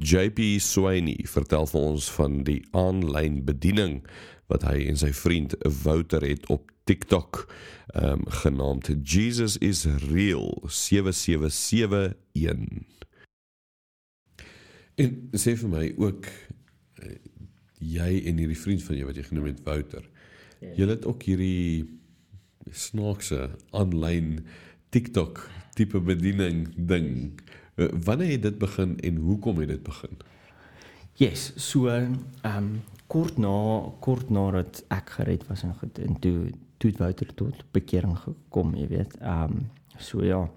JP Sweeney vertel vir ons van die aanlyn bediening wat hy en sy vriend Wouter het op TikTok um, genaamd Jesus is real 7771. En sê vir my ook eh, jy en hierdie vriend van jou wat jy genoem het Wouter. Ja. Julle het ook hierdie snaakse aanlyn TikTok tipe bediening ding. Eh, wanneer het dit begin en hoekom het dit begin? Yes, so ehm um, kort na kort nadat ek gered was en goed en toe toe Wouter tot bekering gekom, jy weet. Ehm um, so ja.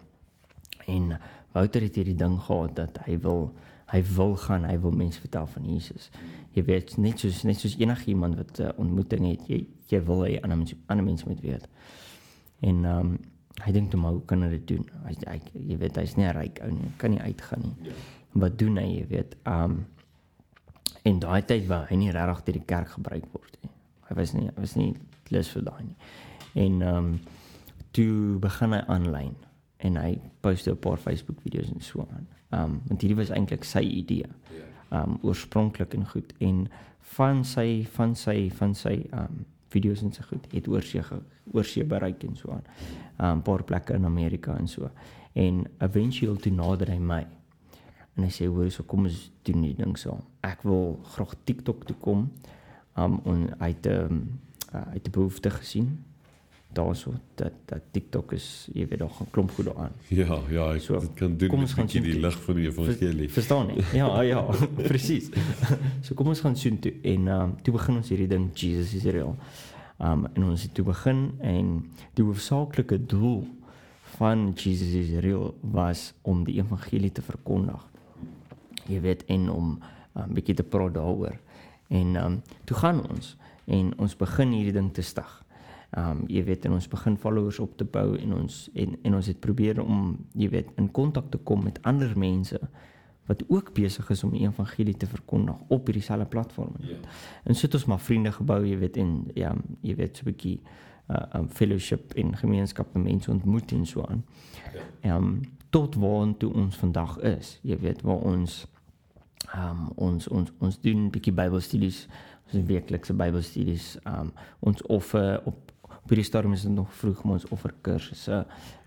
En Wouter het hierdie ding gehad dat hy wil hy wil gaan, hy wil mense vertel van Jesus. Jy weet net soos net soos enigiemand wat 'n uh, ontmoeting het, jy jy wil hy ander mense ander mense moet weet. En ehm um, hy dink toe maar hoe kan hy dit doen? Hy, hy jy weet hy's nie ryk ou nie, kan nie uitgaan nie. Ja. Wat doen hy, jy weet? Um, en daai tyd waar hy nie regtig deur die kerk gebruik word nie. Hy was nie hy was nie lus vir daai nie. En um, toe begin hy aanlyn en hy post 'n paar Facebook video's en so aan. Um, want hierdie was eintlik sy idee. Ja. Um, oorspronklik en goed en van sy van sy van sy um, video's en so goed het oorsee oorsee bereik en so aan. Ehm um, paar plekke in Amerika en so. En eventueel toe nader hy my. En hy sê hoor so kom ons doen die ding so. Ek wil graag TikTok toe kom. Ehm um, en hy het ehm um, uh, uit die behoefte gesien daarso dat dat TikTok is jy weet nog 'n klomp goed daaraan. Ja, ja, ek so, dit kan doen kom ons gaan sien die lig van die evangelie. Ver, verstaan jy? Ja, ja, presies. so kom ons gaan sien toe en ehm um, toe begin ons hierdie ding Jesus is real. Ehm um, en ons het toe begin en die hoofsaaklike doel van Jesus is real was om die evangelie te verkondig. Jy weet en om 'n um, ehm, bietjie te praat daaroor. En ehm um, toe gaan ons en ons begin hierdie ding te stig. Ehm um, jy weet en ons begin followers op te bou en ons en en ons het probeer om jy weet in kontak te kom met ander mense wat ook besig is om die evangelie te verkondig op hierdie selfde platform. Ja. En sit ons maar vriende gebou, jy weet en ja, jy weet so 'n bietjie uh um, fellowship in gemeenskap met mense ontmoet en so aan. Ja. Ehm um, tot waar toe ons vandag is. Jy weet waar ons ehm um, ons ons ons doen 'n bietjie Bybelstudies, ons werklikse Bybelstudies, ehm um, ons offer op op hierdie stadium is dit nog vroeg om ons offer kursusse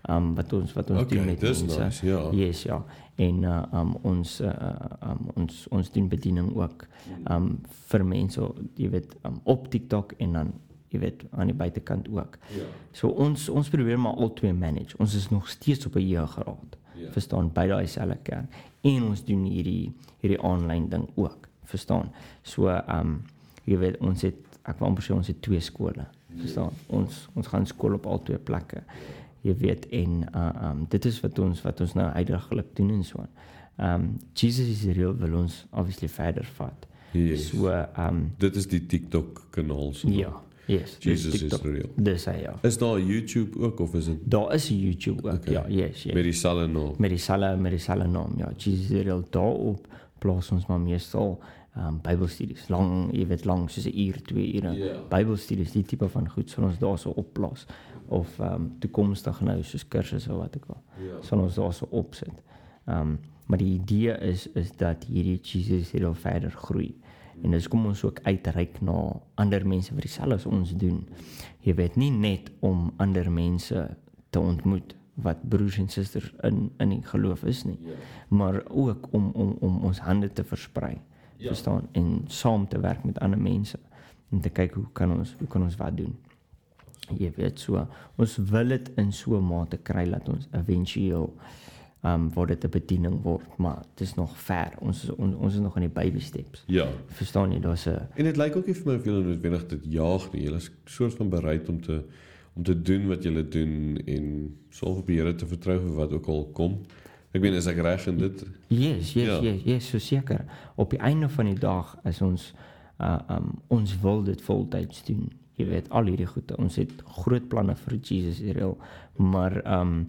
um wat ons wat ons okay, doen met mense. Nice, ja. Yes, ja. En uh, um ons uh, um ons ons doen bediening ook um vir mense, jy weet, um, op TikTok en dan jy weet aan die buitekant ook. Ja. So ons ons probeer maar al twee manage. Ons is nog steeds op 'n jeuggraad. Ja. Verstaan by daai selfe kerk en ons doen hierdie hierdie aanlyn ding ook. Verstaan? So um jy weet ons het ek wil amper sê ons het twee skole verstaan? Ons ons gaan skool op al twee plekke jy weet en uh um dit is wat ons wat ons nou uitdaglik doen en so um Jesus is real wil ons obviously verder vat. Yes. so um dit is die TikTok kanaal so. Ja yes Jesus is real dis hy ja. Is daar YouTube ook of is dit daar is YouTube ook okay. ja yes yes. Met dieselfde naam. Met dieselfde met dieselfde naam ja. Jesus is real daarop plaas ons maar meestal um Bybelstudies, lang, jy weet lank soos 'n uur, 2 ure. Yeah. Ja. Bybelstudies, die tipe van goed sal ons daarso opplaas of um toekomstig nou soos kursusse of wat ek al. Yeah. Ja. Sal ons daarso opsit. Um maar die idee is is dat hierdie Jesus hier al verder groei. En dis kom ons ook uitreik na ander mense wat dieselfde as ons doen. Jy weet nie net om ander mense te ontmoet wat broers en susters in in die geloof is nie, yeah. maar ook om om om ons hande te versprei ja. verstaan en saam te werk met ander mense en te kyk hoe kan ons hoe kan ons wat doen. Jy weet so, ons wil dit in so 'n mate kry dat ons éventueel ehm um, word dit 'n bediening word, maar dit is nog ver. Ons on, ons is nog in die baby steps. Ja. Verstaan jy, daar's 'n En dit lyk ook nie vir my of julle noodwendig dit jaag nie. Julle is soort van bereid om te om te doen wat julle doen en sou op die Here te vertrou vir wat ook al kom. Ek weet as ek reg in dit. Yes, yes, ja. yes, yes, so seker. Op die einde van die dag is ons uh um ons wil dit voltyds doen. Jy weet al hierdie goede. Ons het groot planne vir Jesus Israel, maar um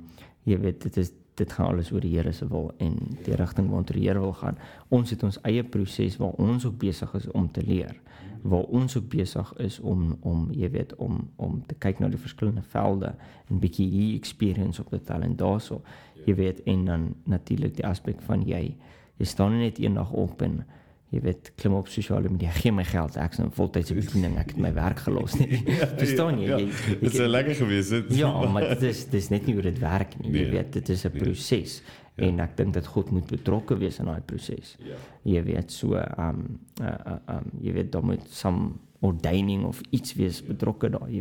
jy weet dit is dit gaan alles oor die Here se wil en die rigting waartoe die Here wil gaan. Ons het ons eie proses waar ons ook besig is om te leer. Waar ons ook besig is om om jy weet om om te kyk na die verskillende velde en bietjie hier experience op te tel en daarso jy weet en dan natuurlik die aspek van jy jy staan nie net eendag op en jy weet klim op sosiale media gee my geld ek is 'n voltydse bediening ek het my werk gelos nie verstaan jy Ja, jy, Dit is lekker geweest dit. ja maar dit is dis net nie hoe dit werk nie jy Nee. weet dit is 'n proses Ja. en ek dink dat God moet betrokke wees in daai proses Ja. jy weet so um, uh, uh, um, jy weet dan moet some ordaining of iets wees betrokke daar jy